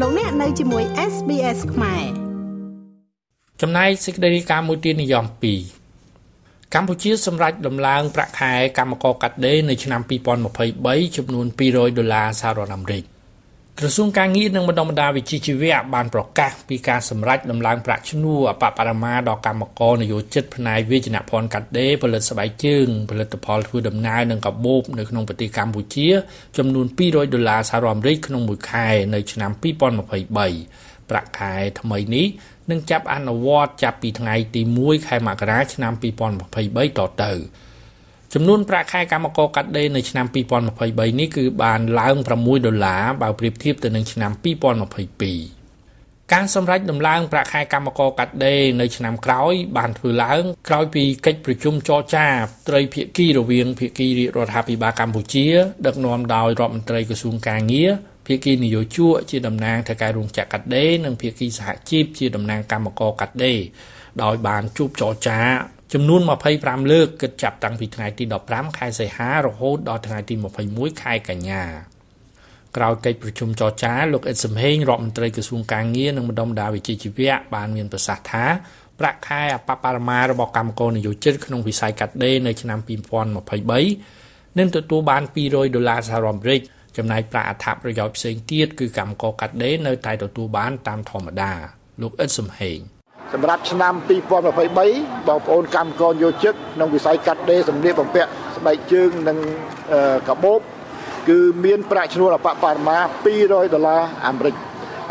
លោកអ្នកនៅជាមួយ SBS ខ្មែរចំណែកសេចក្តីរាយការណ៍មួយទៀតនិយម2កម្ពុជាសម្រេចដំឡើងប្រាក់ខែកម្មករកាត់ដេរនៅឆ្នាំ2023ចំនួន200ដុល្លារសហរដ្ឋអាមេរិក ក្រសួងការងារនិងបណ្ដុំបណ្ដាវិជ្ជាជីវៈបានប្រកាសពីការសម្រេចដំឡើងប្រាក់ឈ្នួលអបបរមាដល់កម្មករនយោជិតផ្នែកវិជ្ជាភ័ណ្ឌកាត់ដេរផលិតស្បែកជើងផលិតផលធ្វើដំណើរនិងកាបូបនៅក្នុងប្រទេសកម្ពុជាចំនួន200ដុល្លារសហរដ្ឋអាមេរិកក្នុងមួយខែនៅឆ្នាំ2023ប្រាក់ខែថ្មីនេះនឹងចាប់អនុវត្តចាប់ពីថ្ងៃទី1ខែមករាឆ្នាំ2023តទៅ ចំនួនប្រាក់ខែកម្មករកាត់ដេរនៅឆ្នាំ2023នេះគឺបានឡើង6ដុល្លារបើប្រៀបធៀបទៅនឹងឆ្នាំ2022ការសម្រេចដំឡើងប្រាក់ខែកម្មករកាត់ដេរនៅឆ្នាំក្រោយ បានធ្វើឡើងក្រោយពីកិច្ចប្រជុំចរចាត្រីភាគីរវាងភាគីរាជរដ្ឋាភិបាលកម្ពុជា ដឹកនាំដោយរដ្ឋមន្ត្រីក្រសួងកាងារភាគីនយោជកជាតំណាងថៅកែរោងចក្រកាត់ដេរនិងភាគីសហជីពជាតំណាងកម្មករកាត់ដេរដោយបានជួបចរចា ចំនួន25លើកគិតចាប់តាំងពីថ្ងៃទី15ខែសីហារហូតដល់ថ្ងៃទី21ខែកញ្ញាក្រោយកិច្ចប្រជុំចរចាលោកអ៊ិតសំហេងរដ្ឋមន្ត្រីក្រសួងកាងារនិងបណ្ដុំបណ្ដាវិជ្ជាជីវៈបានមានប្រសាសន៍ថាប្រាក់ខែអបបរមារបស់កម្មករនយោជិតក្នុងវិស័យកាត់ដេរនៅឆ្នាំ2023នឹងទទួលបាន200ដុល្លារសហរដ្ឋអាមេរិកចំណែកប្រាក់អត្ថប្រយោជន៍ផ្សេងទៀតគឺកម្មករកាត់ដេរនៅតែទទួលបានតាមធម្មតាលោកអ៊ិតសំហេង សម្រាប់ឆ្នាំ2023បងប្អូនកម្មករយោជិកក្នុងវិស័យកាត់ដេរសម្លៀកបំពាក់ស្បែកជើងនិងកាបូបគឺមានប្រាក់ឈ្នួលអបបរមា200ដុល្លារអាមេរិក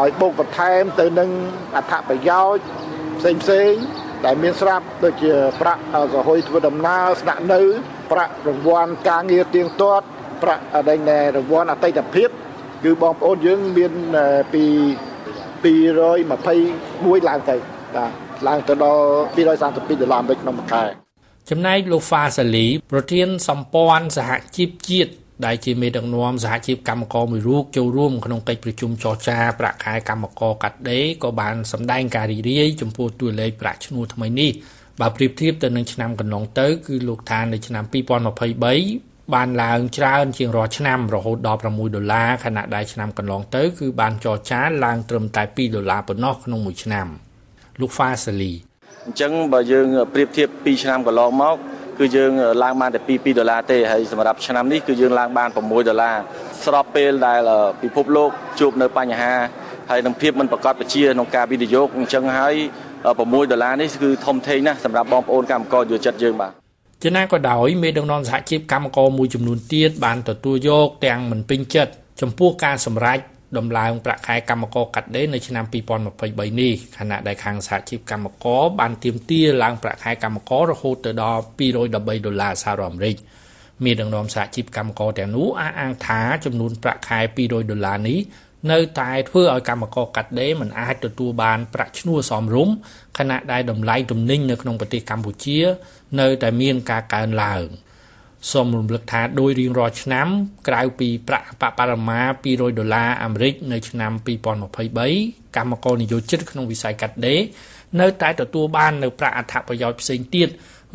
ឲ្យបូកបន្ថែមទៅនឹងអត្ថប្រយោជន៍ផ្សេងផ្សេងដែលមានស្រាប់ដូចជាប្រាក់សហួយធ្វើដំណើរស្នាក់នៅប្រាក់រង្វាន់ការងារទៀងទាត់ប្រាក់ដែលរង្វាន់អតីតភាពគឺបងប្អូនយើងមានពី221ឡើងទៅ បាទឡើងទៅដល់232ដុល្លារអាមេរិកក្នុងមួយខែចំណែកលោកហ្វាសាលីប្រធានសម្ព័ន្ធសហជីពជាតិដែលជាមេដឹកនាំសហជីពកម្មករមួយរូបចូលរួមក្នុងកិច្ចប្រជុំចរចាប្រាក់ខែកម្មករកាត់ដេរក៏បានសម្ដែងការរីករាយចំពោះតួលេខប្រាក់ឈ្នួលថ្មីនេះបើប្រៀបធៀបទៅនឹងឆ្នាំកន្លងទៅគឺលោកថានៅឆ្នាំ2023បានឡើងច្រើនជាងរាល់ឆ្នាំរហូតដល់6ដុល្លារខណៈដែលឆ្នាំកន្លងទៅគឺបានចរចាឡើងត្រឹមតែ2ដុល្លារប៉ុណ្ណោះក្នុងមួយឆ្នាំ។ លោកហ្វាសាលីអញ្ចឹងបើយើងប្រៀបធៀប2ឆ្នាំកន្លងមកគឺយើងឡើងបានតែ2 2ដុល្លារទេហើយសម្រាប់ឆ្នាំនេះគឺយើងឡើងបាន6ដុល្លារស្របពេលដែលពិភពលោកជួបនៅបញ្ហាហើយនឹងភាពមិនប្រកបវិជាក្នុងការវិនិយោគអញ្ចឹងហើយ6ដុល្លារនេះគឺធំធេងណាស់សម្រាប់បងប្អូនកម្មករយោចិត្តយើងបាទចំណាក៏ដោយមេដឹកនាំសហជីពកម្មករមួយចំនួនទៀតបានទទួលយកទាំងមិនពេញចិត្តចំពោះការសម្រេច ដំឡើងប្រាក់ខែកម្មករកាត់ដេរនៅឆ្នាំ2023នេះខណៈដែលខាងសហជីពកម្មករបានទាមទារឡើងប្រាក់ខែកម្មកររហូតទៅដល់213ដុល្លារសហរដ្ឋអាមេរិកមានដឹកនាំសហជីពកម្មករទាំងនោះអះអាងថាចំនួនប្រាក់ខែ200ដុល្លារនេះនៅតែធ្វើឲ្យកម្មករកាត់ដេរមិនអាចទទួលបានប្រាក់ឈ្នួលសមរម្យខណៈដែលតម្លៃទំនិញនៅក្នុងប្រទេសកម្ពុជា នៅតែមានការកើនឡើង។ សូមរំលឹកថាដោយរៀងរាល់ឆ្នាំក្រៅពីប្រាក់បបរមា200ដុល្លារអាមេរិកនៅឆ្នាំ2023កម្មករនិយោជិតក្នុងវិស័យកាត់ដេរនៅតែទទួលបាននៅប្រាក់អត្ថប្រយោជន៍ផ្សេងទៀត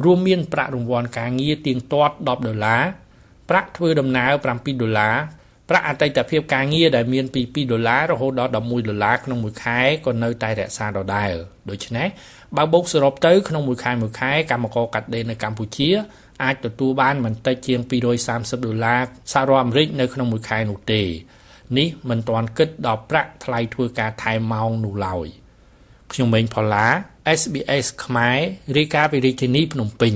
រួមមានប្រាក់រង្វាន់ការងារទៀងទាត់10ដុល្លារប្រាក់ធ្វើដំណើរ7ដុល្លារ ប្រាក់អតីតភាពការងារដែលមានពី2ដុល្លាររហូតដល់11ដុល្លារក្នុងមួយខែក៏នៅតែរក្សាដដែលដូច្នេះបើបូកសរុបទៅក្នុងមួយខែមួយខែកម្មករកាត់ដេរនៅកម្ពុជាអាចទទួលបានមិនតិចជាង230ដុល្លារសហរដ្ឋអាមេរិកនៅក្នុងមួយខែនោះទេនេះមិនទាន់គិតដល់ប្រាក់ថ្លៃធ្វើការថែមម៉ោងនោះឡើយខ្ញុំម៉េងផល្លា SBS ខ្មែររាយការណ៍ពីរាជធានីភ្នំពេញ